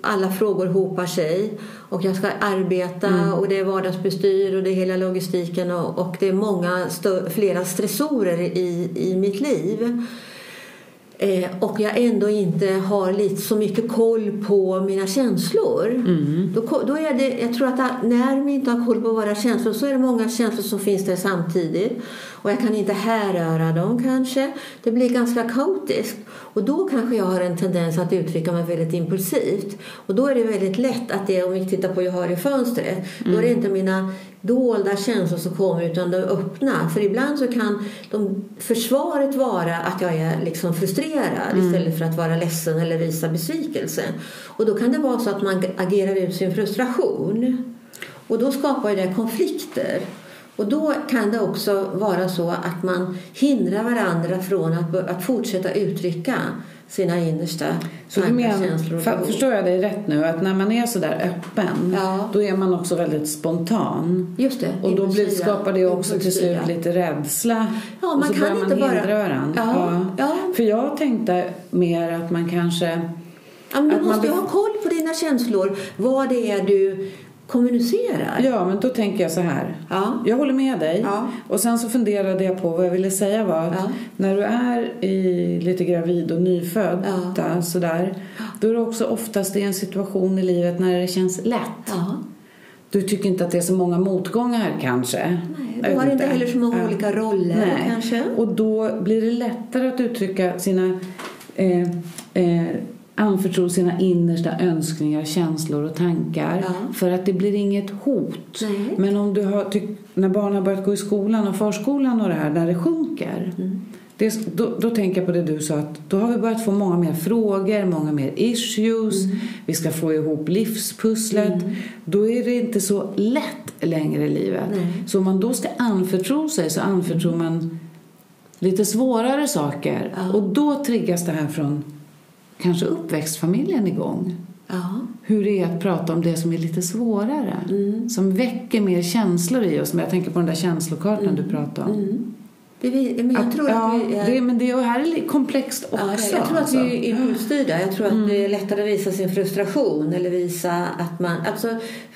S3: alla frågor hopar sig och jag ska arbeta och det är vardagsbestyr och det är hela logistiken och, och det är många flera stressorer i, i mitt liv eh, och jag ändå inte har lite så mycket koll på mina känslor. Då, ko- då är det, jag tror att när vi inte har koll på våra känslor så är det många känslor som finns där samtidigt. Och jag kan inte härröra dem kanske. Det blir ganska kaotiskt. Och då kanske jag har en tendens att uttrycka mig väldigt impulsivt. Och då är det väldigt lätt att det, om vi tittar på jag har i fönstret, då är det inte mina dolda känslor som kommer utan de öppna. För ibland så kan de, försvaret vara att jag är liksom frustrerad istället för att vara ledsen eller visa besvikelse. Och då kan det vara så att man agerar ut sin frustration. Och då skapar det konflikter. Och då kan det också vara så att man hindrar varandra från att, att fortsätta uttrycka sina innersta
S2: Så
S3: tankar,
S2: menar,
S3: känslor och
S2: för,
S3: behov.
S2: förstår jag dig rätt nu? Att när man är så där öppen
S3: Ja.
S2: då är man också väldigt spontan.
S3: Just det.
S2: Och då blir, skapar det också till slut lite rädsla.
S3: Ja,
S2: och
S3: man
S2: så
S3: kan inte
S2: man
S3: bara-
S2: hindra varandra.
S3: Ja, ja.
S2: För jag tänkte mer att man kanske...
S3: Ja, men du
S2: man
S3: måste
S2: be-
S3: ha koll på dina känslor. Vad det är du kommunicerar.
S2: Ja, men då tänker jag så här.
S3: Ja.
S2: Jag håller med dig.
S3: Ja.
S2: Och sen så funderade jag på vad jag ville säga var att
S3: Ja.
S2: när du är i, lite gravid och nyfödd
S3: Ja.
S2: sådär, då är det också oftast i en situation i livet när det känns lätt. Du tycker inte att det är så många motgångar kanske?
S3: Nej, du har inte heller så många olika roller
S2: Nej.
S3: kanske.
S2: Och då blir det lättare att uttrycka sina eh, eh, anförtro sina innersta önskningar, känslor och tankar
S3: Ja.
S2: för att det blir inget hot.
S3: Nej.
S2: Men om du har när barnen har börjat gå i skolan och förskolan och det här, när det sjunker
S3: Mm.
S2: det, då, då tänker jag på det du sa att då har vi börjat få många mer frågor, många mer issues.
S3: Mm.
S2: Vi ska få ihop livspusslet. Då är det inte så lätt längre i livet.
S3: Nej.
S2: Så om man då ska anförtro sig så anförtror man lite svårare saker.
S3: Ja.
S2: Och då triggas det här från kanske uppväxtfamiljen igång.
S3: Ja.
S2: Hur det är att prata om det som är lite svårare.
S3: Mm.
S2: Som väcker mer känslor i oss. Men Jag tänker på den där känslokartan du pratade om.
S3: Mm. Det vi, men jag
S2: Att-
S3: tror
S2: ja,
S3: att vi är...
S2: det, men det här är komplext också.
S3: Ja, jag tror att
S2: alltså. Mm.
S3: vi är impulsstyrda. Jag tror att det är lättare att visa sin frustration eller visa att man... Alltså,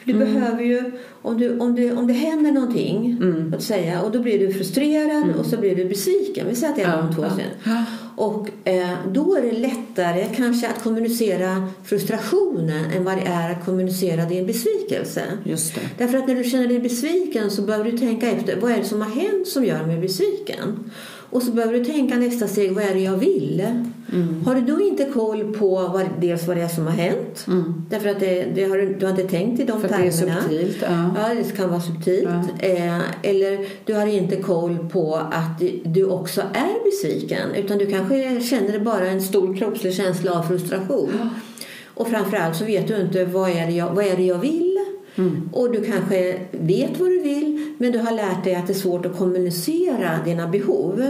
S3: du
S2: Mm.
S3: behöver ju... Om, du, om, det, om det händer någonting,
S2: Mm.
S3: att säga, och då blir du frustrerad och så blir du besviken. Vi säger att det är
S2: Ja,
S3: de två
S2: ja.
S3: sen. Och eh, då är det lättare kanske att kommunicera frustrationen än vad det är att kommunicera din besvikelse.
S2: Just det.
S3: Därför att när du känner dig besviken så behöver du tänka efter vad är det som har hänt som gör mig besviken. Och så behöver du tänka nästa steg, vad är det jag vill?
S2: Mm.
S3: Har du då inte koll på vad, dels vad det är som har hänt? Därför att det, det har, du- har inte tänkt i de
S2: Mm. För att det är
S3: termerna.
S2: subtilt. Ja.
S3: Ja, det kan vara subtilt. Eh, eller du har inte koll på att du, också är besviken. Utan du kanske känner bara en stor kroppslig känsla av frustration. Och framförallt så vet du inte vad är det jag, vad är det jag vill.
S2: Mm.
S3: Och du kanske vet vad du vill men du har lärt dig att det är svårt att kommunicera dina behov.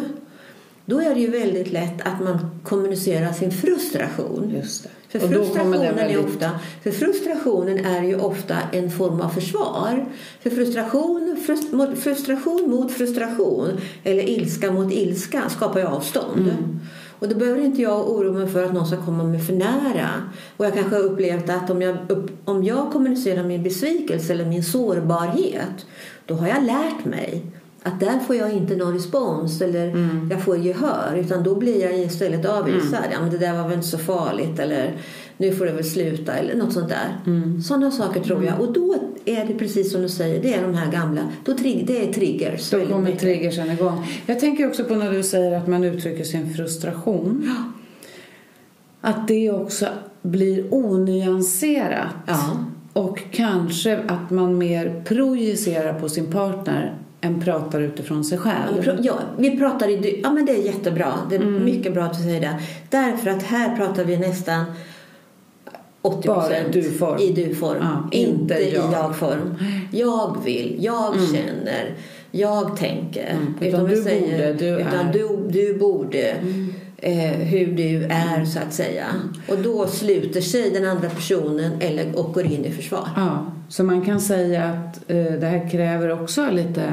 S3: Då är det ju väldigt lätt att man kommunicerar sin frustration.
S2: Just det.
S3: För frustrationen,
S2: väldigt-
S3: är ofta, för frustrationen är ju ofta en form av försvar. För frustration, frust, mot, frustration mot frustration eller ilska mot ilska skapar ju avstånd.
S2: Mm.
S3: Och då behöver inte jag oroa mig för att någon ska komma mig för nära. Och jag kanske har upplevt att om jag, om jag kommunicerar min besvikelse eller min sårbarhet då har jag lärt mig att där får jag inte någon respons eller
S2: Mm.
S3: jag får gehör utan då blir jag istället avvisad. Ja, men det där var väl inte så farligt eller nu får det väl sluta eller något sånt där.
S2: Mm.
S3: Sådana saker tror jag. Och då är det precis som du säger, det är de här gamla, då trig, det är triggers.
S2: Då kommer
S3: mycket.
S2: triggersen igång. Jag tänker också på när du säger att man uttrycker sin frustration. Att det också blir onyanserat.
S3: Ja.
S2: Och kanske att man mer projicerar på sin partner än pratar utifrån sig själv.
S3: Ja, vi pratar i du. Ja, men det är jättebra. Det är
S2: Mm.
S3: mycket bra att du säger det. Därför att här pratar vi nästan 80
S2: Bara i du-form.
S3: i du-form.
S2: Ja,
S3: inte
S2: inte
S3: i
S2: jag.
S3: jag-form. Jag vill, jag känner, jag tänker.
S2: Mm. Utan
S3: vi
S2: du borde, du
S3: utan.
S2: Mm.
S3: du, du borde. Eh, hur du är, så att säga. Och då sluter sig den andra personen eller, och går in i försvar.
S2: Ja, så man kan säga att eh, det här kräver också lite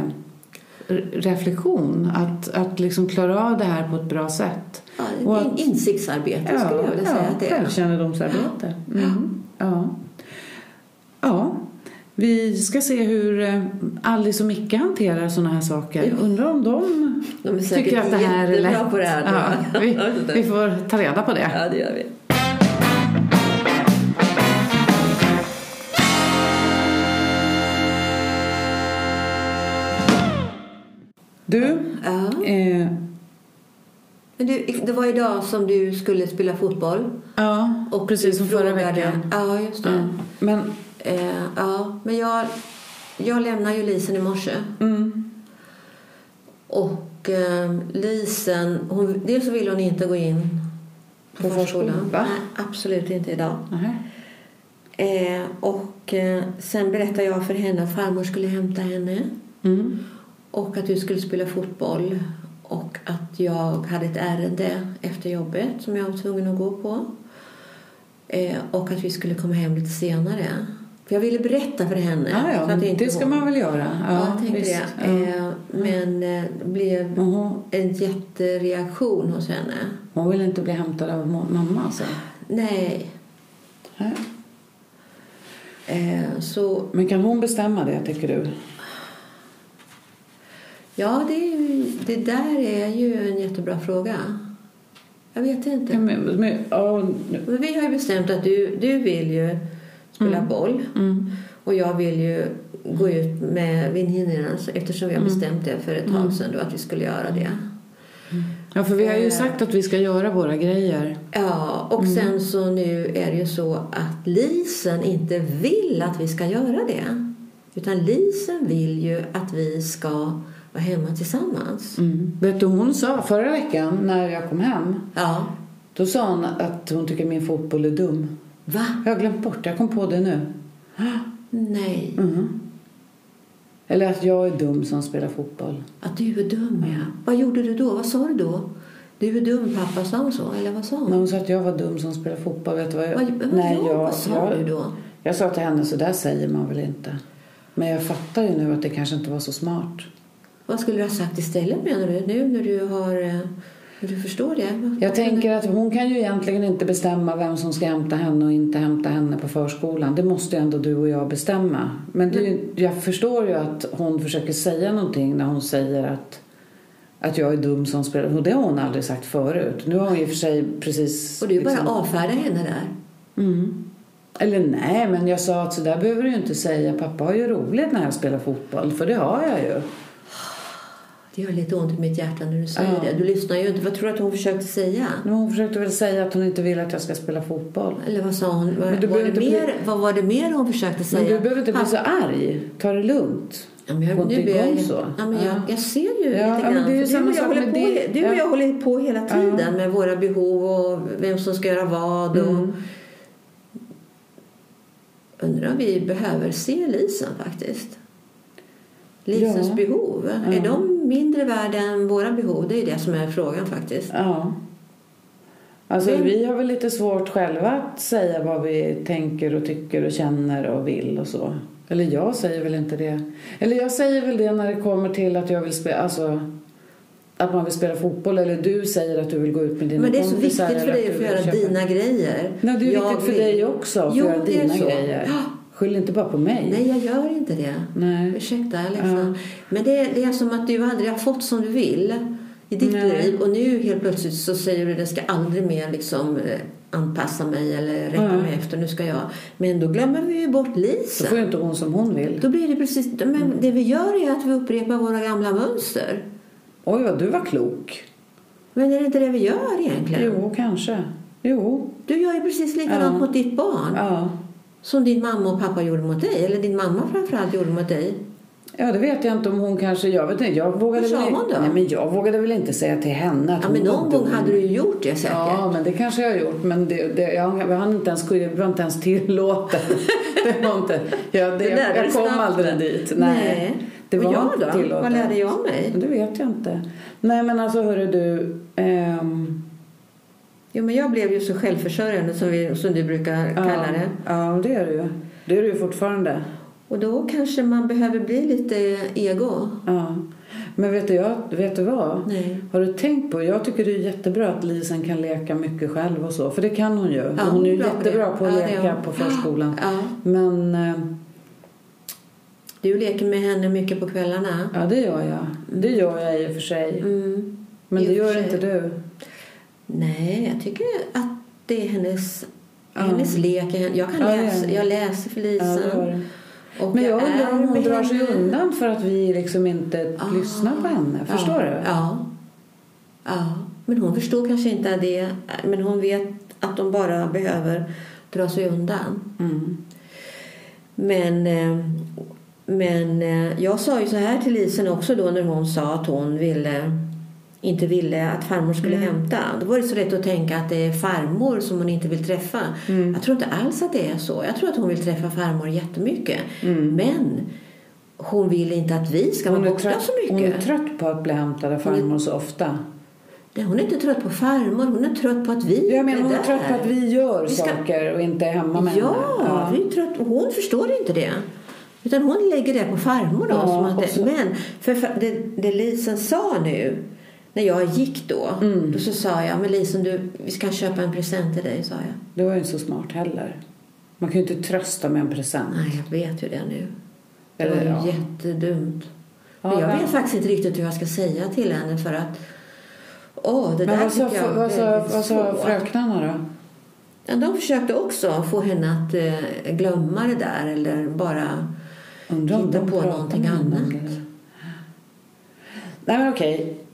S2: re- reflektion. Att, att liksom klara av det här på ett bra sätt.
S3: Ja,
S2: Och att-
S3: insiktsarbete skulle jag vilja säga att det är.
S2: självkännedomsarbete. Mm. Ja. ja. Vi ska se hur eh, Alice och Micke hanterar sådana här saker. Undrar om de,
S3: De
S2: tycker att det här är lätt.
S3: på det här,
S2: ja, vi, vi får ta reda på det.
S3: Ja, det gör vi.
S2: Du,
S3: Ja.
S2: eh,
S3: Men du, det var idag som du skulle spela fotboll.
S2: ja,
S3: Och
S2: precis som förra
S3: frågade-
S2: veckan.
S3: Ja, just det.
S2: Mm. Men,
S3: Eh, ja, men jag, jag lämnade ju Lisen i morse.
S2: mm,
S3: Och eh, Lisen, hon, dels så ville hon inte gå in på,
S2: På förskolan,
S3: förskolan.
S2: va?
S3: Nej, absolut inte idag.
S2: nähä.
S3: Eh, och eh, sen berättade jag för henne att farmor skulle hämta henne.
S2: mm,
S3: och att du skulle spela fotboll och att jag hade ett ärende efter jobbet som jag var tvungen att gå på. Eh, och att vi skulle komma hem lite senare. För jag ville berätta för henne.
S2: Ja, ja,
S3: att inte
S2: det ska
S3: hon-
S2: man väl göra.
S3: Ja,
S2: Ja, visst.
S3: det. Eh, men eh, det blev
S2: Mhm.
S3: en jättereaktion hos henne.
S2: Hon vill inte bli hämtad av mamma alltså?
S3: Nej. Eh, så
S2: Men kan hon bestämma det, tycker du?
S3: ja, det, ju, det där är ju en jättebra fråga. Jag vet inte.
S2: Men, men, ja, nu-
S3: Men vi har ju bestämt att du, du vill ju spela boll
S2: mm.
S3: och jag vill ju gå ut med väninnorna eftersom vi har bestämt det för ett tag sedan då, att vi skulle göra det.
S2: ja, för vi har ju
S3: Eh.
S2: sagt att vi ska göra våra grejer.
S3: Ja, och sen så nu är det ju så att Lisen inte vill att vi ska göra det. Utan Lisen vill ju att vi ska vara hemma tillsammans.
S2: Mm. Vet du, hon sa förra veckan när jag kom hem,
S3: Ja.
S2: då sa hon att hon tycker min fotboll är dum.
S3: Va?
S2: Jag har glömt bort, jag kom på det nu.
S3: Nej.
S2: Mhm. Eller att jag är dum som spelar fotboll.
S3: Att du är dum, ja. Vad gjorde du då? Vad sa du då? Du är dum, pappa, sa hon så? Eller vad sa hon?
S2: Men hon sa att jag var dum som spelar fotboll. Vet du vad jag...
S3: Vad, vad,
S2: Nej,
S3: ja,
S2: jag,
S3: vad sa
S2: jag,
S3: du då?
S2: jag sa till henne, så där säger man väl inte. Men jag fattar ju nu att det kanske inte var så smart.
S3: Vad skulle du ha sagt istället menar du? Nu när du har... du förstår det?
S2: Jag tänker att hon kan ju egentligen inte bestämma vem som ska hämta henne och inte hämta henne på förskolan. Det måste ju ändå du och jag bestämma. Men det, ju- jag förstår ju att hon försöker säga någonting när hon säger att, att jag är dum som spelar. Och det har hon aldrig sagt förut. Nu har hon och för sig precis...
S3: Och du bara
S2: liksom-
S3: avfärdar henne där?
S2: Mm. Eller nej, men jag sa att så där behöver du ju inte säga. Pappa har ju roligt när jag spelar fotboll, för det har jag ju.
S3: Det gör lite ont i mitt hjärta när du säger
S2: Ja.
S3: det. Du lyssnar ju inte. Vad tror du att hon försökte säga?
S2: Men hon försökte väl säga att hon inte vill att jag ska spela fotboll.
S3: Eller vad sa hon? Var,
S2: Men du
S3: var, det
S2: inte
S3: mer, vad var det mer hon försökte säga?
S2: Men du behöver inte bli så arg. Ta det lugnt.
S3: Ja, men jag, nu blir jag,
S2: så.
S3: Ja, men jag,
S2: Ja.
S3: jag ser ju
S2: Ja,
S3: lite
S2: ja,
S3: grann.
S2: det är ju samma sak med det.
S3: Och
S2: Ja.
S3: jag håller på hela tiden med våra behov och vem som ska göra vad. Och
S2: Mm.
S3: Undrar om vi behöver se Lisen faktiskt. Lisens behov. Är de mindre värda än våra behov? Det är det som är frågan faktiskt.
S2: Ja. Alltså,
S3: Vem-
S2: vi har väl lite svårt själva att säga vad vi tänker och tycker och känner och vill och så. Eller jag säger väl inte det. Eller jag säger väl det när det kommer till att jag vill spela, alltså att man vill spela fotboll eller du säger att du vill gå ut med dina
S3: Men det är så viktigt för dig
S2: att
S3: få göra
S2: köpa-
S3: dina grejer.
S2: Nej, det är
S3: Jag
S2: viktigt för
S3: vill-
S2: dig också att
S3: Jo,
S2: göra dina grejer.
S3: Ja.
S2: Skyll inte bara på mig.
S3: Nej, jag gör inte det.
S2: Nej.
S3: Ursäkta, är ledsen. Men det är, det är som att du aldrig har fått som du vill i ditt
S2: Nej.
S3: liv. Och nu helt plötsligt så säger du att jag ska aldrig mer liksom eh, anpassa mig eller rätta
S2: Nej.
S3: mig efter. Nu ska jag. Men då glömmer vi ju bort
S2: Då
S3: Lisa.
S2: får ju inte hon som hon vill.
S3: Då blir det precis... Men det vi gör är att vi upprepar våra gamla mönster.
S2: Oj, vad du var klok.
S3: Men är det inte det vi gör egentligen?
S2: Jo, kanske. Jo.
S3: Du gör ju precis likadant
S2: Ja.
S3: mot ditt barn.
S2: Ja.
S3: Som din mamma och pappa gjorde mot dig. Eller din mamma framförallt gjorde mot dig.
S2: Ja, det vet jag inte om hon kanske... Jag vet inte. Jag vågade väl? Nej, men jag vågade väl inte säga till henne att
S3: Ja, men någon gång hade du gjort det säkert.
S2: Ja, men det kanske jag har gjort. Men det, det, jag, jag hann inte ens, det var inte ens tillåtet. det var inte... Jag, det,
S3: Det
S2: jag
S3: dig
S2: kom aldrig dit.
S3: Nej.
S2: Det
S3: Och
S2: var
S3: jag då?
S2: tillåtet.
S3: Vad lärde jag mig?
S2: Det vet jag inte. Nej, men alltså hörru du... ehm,
S3: Jo, men jag blev ju så självförsörjande som, vi, som du brukar kalla det.
S2: Ja, det är du ju. Det är du fortfarande.
S3: Och då kanske man behöver bli lite ego.
S2: Ja. Men vet du, jag, vet du vad?
S3: Nej.
S2: Har du tänkt på, jag tycker det är jättebra att Lisen kan leka mycket själv och så. För det kan hon ju.
S3: Ja,
S2: hon är ju
S3: på
S2: jättebra på att
S3: Ja,
S2: leka på förskolan.
S3: Ja.
S2: Men eh,
S3: Du leker med henne mycket på kvällarna.
S2: ja, det gör jag. Det gör jag i och för sig.
S3: Mm.
S2: Men det gör inte du.
S3: Nej, jag tycker att det är hennes,
S2: Ja.
S3: hennes lek. Jag, kan
S2: Ja,
S3: läsa, jag läser för
S2: Ja,
S3: och
S2: Men jag undrar om hon drar sig undan för att vi liksom inte
S3: Ah.
S2: lyssnar på henne. Förstår du?
S3: Ja. ja. Men hon förstår kanske inte det. Men hon vet att de bara behöver dra sig undan.
S2: Mm.
S3: Men, eh, men eh, jag sa ju så här till Lisen också då när hon sa att hon ville inte ville att farmor skulle
S2: Mm.
S3: hämta. Då var det så lätt att tänka att det är farmor som hon inte vill träffa.
S2: Mm.
S3: Jag tror inte alls att det är så. Jag tror att hon vill träffa farmor jättemycket.
S2: Mm.
S3: Men hon vill inte att vi ska
S2: Hon
S3: vara
S2: är,
S3: borta
S2: trött,
S3: så
S2: hon
S3: mycket.
S2: är trött på att bli hämtad av farmor så ofta.
S3: Nej, hon är inte trött på farmor, hon är trött på att vi
S2: Jag menar, hon är
S3: där.
S2: trött på att vi gör
S3: Vi ska-
S2: saker och inte är hemma med
S3: Ja,
S2: henne.
S3: vi är trött. och Hon förstår inte det. Utan hon lägger det på farmor. Då,
S2: Ja,
S3: som att det,
S2: så-
S3: men för, för det, det Lisen sa nu, när jag gick då,
S2: Mm.
S3: då så sa jag, men Lisen du, vi ska köpa en present till dig, sa jag.
S2: Det var ju inte så smart heller. Man kan ju inte trösta med en present.
S3: Nej, jag vet ju det nu. Det
S2: Eller,
S3: var ju
S2: ja.
S3: jättedumt.
S2: Ja,
S3: men jag
S2: ja.
S3: vet faktiskt inte riktigt hur jag ska säga till henne för att Åh, det
S2: Men
S3: där
S2: vad sa,
S3: tycker jag
S2: vad sa, vad sa fröknarna då?
S3: Ja, de försökte också få henne att eh, glömma det där eller bara
S2: Undrar om
S3: Hitta på någonting annat.
S2: Nej men okej.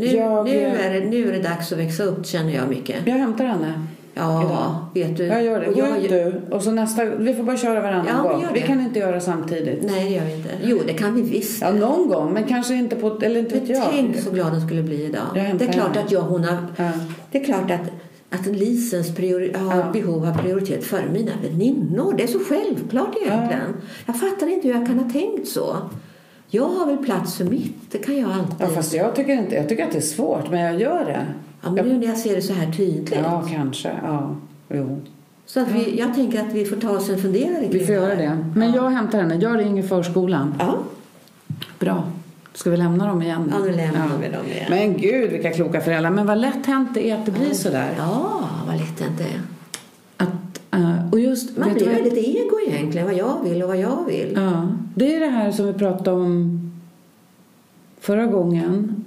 S3: Nu,
S2: Jag-
S3: nu, är det, nu är det dags att växa upp känner jag mycket.
S2: Jag hämtar henne.
S3: Ja,
S2: Idag.
S3: vet du.
S2: Jag gör det. Gå
S3: jag-
S2: ut du. Och så nästa, vi får bara köra varannan
S3: Ja,
S2: gång. Vi kan inte göra samtidigt.
S3: Nej, det gör vi inte. Jo, det kan vi visst.
S2: Ja, någon gång. Men kanske inte på... Eller inte vet
S3: Men
S2: jag.
S3: tänk så glad hon skulle bli idag.
S2: Jag
S3: Det är klart
S2: henne.
S3: att jag, hon har,
S2: Ja.
S3: det är klart att, att Lisens priori,
S2: Ja.
S3: behov har prioritet före mina väninnor. Det är så självklart egentligen. Jag fattar inte hur jag kan ha tänkt så. Jag har väl plats för mitt. Det kan jag alltid.
S2: Ja, fast jag tycker, inte, jag tycker att det är svårt, men jag gör det.
S3: Ja, men nu när jag ser det så här tydligt.
S2: Ja, kanske. Ja, jo.
S3: Så att vi, jag tänker att vi får ta oss en funderare
S2: Vi får göra det. Men jag hämtar henne. Jag ringer förskolan.
S3: Ja,
S2: Bra. Ska vi lämna dem igen?
S3: ja nu lämnar vi dem igen.
S2: Men gud, vilka kloka föräldrar. Men vad lätt hänt det är att det blir så där.
S3: Ja, vad lätt det inte är.
S2: Eh, och just,
S3: Man blir väldigt ego egentligen, vad jag vill och vad jag vill.
S2: Ja, det är det här som vi pratade om förra gången.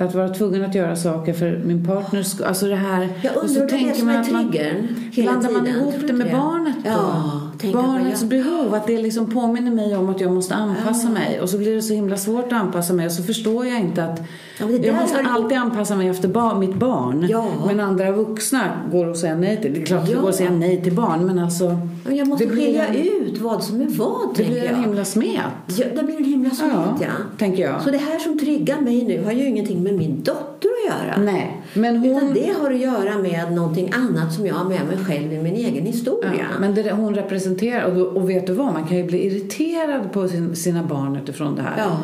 S2: Att vara tvungen att göra saker för min partners skull. Alltså det här...
S3: Jag
S2: och
S3: undrar det är det som är
S2: att man-
S3: triggern hela
S2: Blandar man ihop det med barnet då?
S3: Ja,
S2: Barnets
S3: jag-
S2: behov, att det liksom påminner mig om att jag måste anpassa
S3: Ja.
S2: mig. Och så blir det så himla svårt att anpassa mig och så förstår jag inte att
S3: Ja,
S2: jag måste alltid anpassa mig efter bar- mitt barn.
S3: Ja.
S2: Men andra vuxna går att säga nej till. Det är klart att det
S3: Ja.
S2: går att säga nej till barn men alltså
S3: Men jag måste skilja ut vad som är vad,
S2: det blir
S3: jag.
S2: en himla smet.
S3: Ja, det blir en himla smet,
S2: Ja,
S3: ja.
S2: tänker jag.
S3: Så det här som triggar mig nu har ju ingenting med min dotter att göra.
S2: Nej, men
S3: Utan
S2: hon...
S3: det har att göra med någonting annat som jag har med mig själv i min egen historia.
S2: Ja, men det hon representerar, och, och vet du vad, man kan ju bli irriterad på sin, sina barn utifrån det här.
S3: Ja.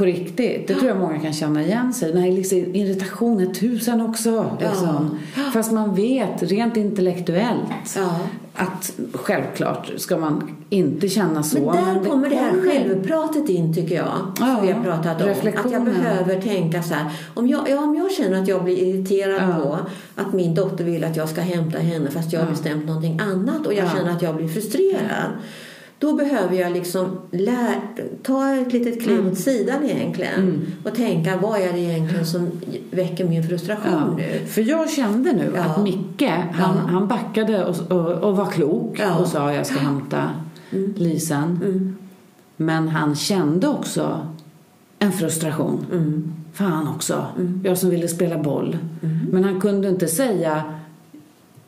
S2: På riktigt. Det tror jag många kan känna igen sig Den här liksom, irritationen tusen också. Liksom.
S3: Ja.
S2: Fast man vet rent intellektuellt
S3: Ja.
S2: att självklart ska man inte känna så.
S3: Men där kommer det här självpratet in tycker jag. Som
S2: Ja,
S3: vi har pratat om. Att jag behöver tänka så här. Om jag, ja, om jag känner att jag blir irriterad på att min dotter vill att jag ska hämta henne fast jag har bestämt någonting annat och jag
S2: Ja.
S3: känner att jag blir frustrerad. Då behöver jag liksom lär, ta ett litet kliv
S2: Mm.
S3: åt sidan egentligen och tänka vad är det egentligen som väcker min frustration
S2: Ja.
S3: nu?
S2: För jag kände nu
S3: Ja.
S2: att Micke, han,
S3: Ja.
S2: han backade och, och, och var klok och sa jag ska hämta Lisen.
S3: Mm.
S2: Men han kände också en frustration.
S3: Mm.
S2: Fan också. Jag som ville spela boll. Men han kunde inte säga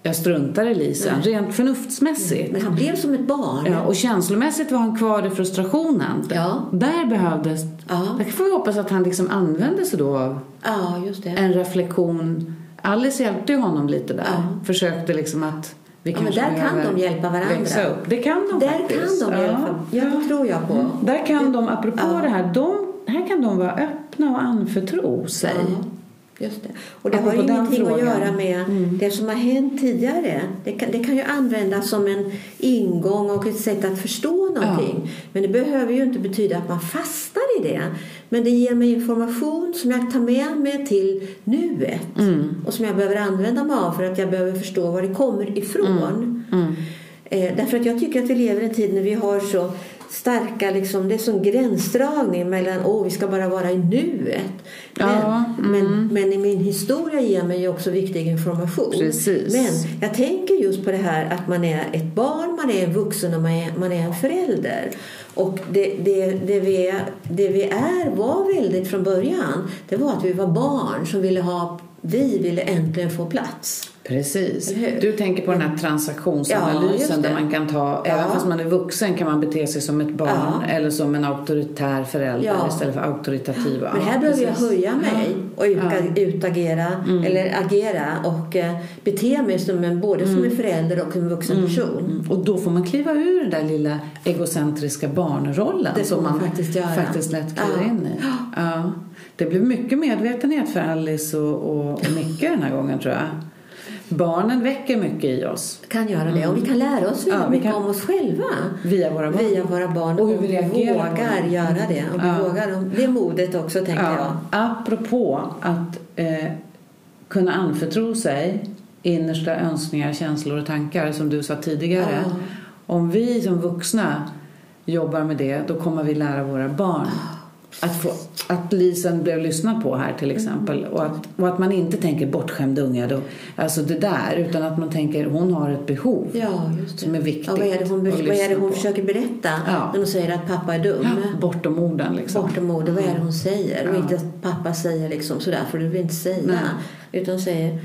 S2: jag struntar i Lisen. Rent förnuftsmässigt.
S3: Men han blev som ett barn.
S2: Ja, och känslomässigt var han kvar i frustrationen.
S3: Ja.
S2: Där behövdes...
S3: Ja.
S2: Där får vi hoppas att han liksom använde sig då av
S3: ja, just det.
S2: en reflektion. Alice hjälpte ju honom lite där.
S3: Ja.
S2: Försökte liksom att vi
S3: Ja, men där kan de hjälpa varandra.
S2: Upp. Det kan de
S3: Där
S2: faktiskt.
S3: kan de hjälpa. Ja, det tror jag på.
S2: Där kan de, apropå
S3: Ja.
S2: det här, de, här kan de vara öppna och anförtro sig.
S3: Ja, just det. Och det
S2: Apropå
S3: har ingenting att göra med det som har hänt tidigare. Det kan, det kan ju användas som en ingång och ett sätt att förstå någonting. Men det behöver ju inte betyda att man fastnar i det. Men det ger mig information som jag tar med mig till nuet. Och som jag behöver använda mig av för att jag behöver förstå var det kommer ifrån. Eh, därför att jag tycker att vi lever i en tid när vi har så starka, liksom, det är sån gränsdragning mellan åh, vi ska bara vara i nuet. Men,
S2: Ja,
S3: men, men i min historia ger mig också viktig information.
S2: Precis.
S3: Men jag tänker just på det här att man är ett barn, man är en vuxen och man är, man är en förälder. Och det, det, det, vi det vi är var väldigt från början, det var att vi var barn som ville ha, vi ville äntligen få plats.
S2: Precis. Du tänker på den här
S3: Ja,
S2: transaktionsanalysen
S3: det.
S2: där man kan ta, även fast man är vuxen kan man bete sig som ett barn
S3: Ja.
S2: eller som en auktoritär förälder
S3: Ja.
S2: istället för auktoritativa.
S3: Men här
S2: Ja,
S3: behöver jag höja mig och utagera eller agera och eh, bete mig som en, både som en förälder och en vuxen person.
S2: Mm. Och då får man kliva ur den där lilla egocentriska barnrollen som
S3: man
S2: man
S3: faktiskt
S2: faktiskt lätt kliver
S3: Ja.
S2: in i. Det blev mycket medvetenhet för Alice och, och, och Micke den här gången tror jag. Barnen väcker mycket i oss
S3: Kan göra det. Och vi kan lära oss väldigt
S2: Ja, vi
S3: mycket
S2: kan-
S3: om oss själva.
S2: via våra barn.
S3: Via våra barn.
S2: Och hur vi
S3: vi
S2: reagerar
S3: vågar göra det. Och vi
S2: Ja.
S3: vågar, det är modet också tänker jag.
S2: Ja, apropå att eh, kunna anförtro sig innersta önskningar, känslor och tankar som du sa tidigare. Om vi som vuxna jobbar med det då kommer vi lära våra barn att, få, att Lisen blev lyssnad på här till exempel och, att, och att man inte tänker bortskämd unge då, alltså det där utan att man tänker hon har ett behov
S3: Ja,
S2: som är viktigt
S3: Ja, vad är det hon, vad är det hon
S2: på.
S3: försöker berätta
S2: Ja.
S3: när hon säger att pappa är dum?
S2: bortom orden liksom.
S3: Bortom orden, vad är det hon säger? Och
S2: Ja.
S3: inte att pappa säger liksom sådär får du väl inte säga.
S2: Nej.
S3: Utan säger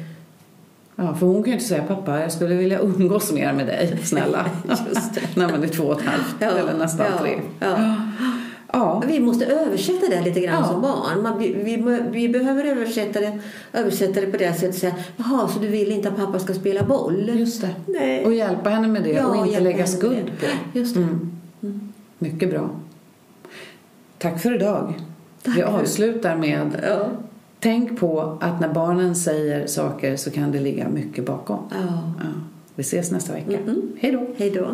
S2: Ja, för hon kan ju inte säga pappa, jag skulle vilja umgås mer med dig, snälla.
S3: Just det.
S2: När man är två och ett halvt
S3: Ja,
S2: eller nästan
S3: ja,
S2: tre.
S3: ja.
S2: Ja.
S3: Vi måste översätta det lite grann
S2: Ja.
S3: som barn. Man, vi, vi, vi behöver översätta det, översätta det på det sättet. Säga, Jaha, så du vill inte att pappa ska spela boll?
S2: Just det.
S3: Nej.
S2: Och hjälpa henne med det
S3: Ja,
S2: och inte lägga skuld
S3: det.
S2: på.
S3: Just det.
S2: Mm. Mycket bra. Tack för idag.
S3: Tack
S2: Vi avslutar med
S3: Ja.
S2: Tänk på att när barnen säger saker så kan det ligga mycket bakom.
S3: ja.
S2: Ja. Vi ses nästa vecka.
S3: Mm.
S2: Hej då!
S3: Hej då.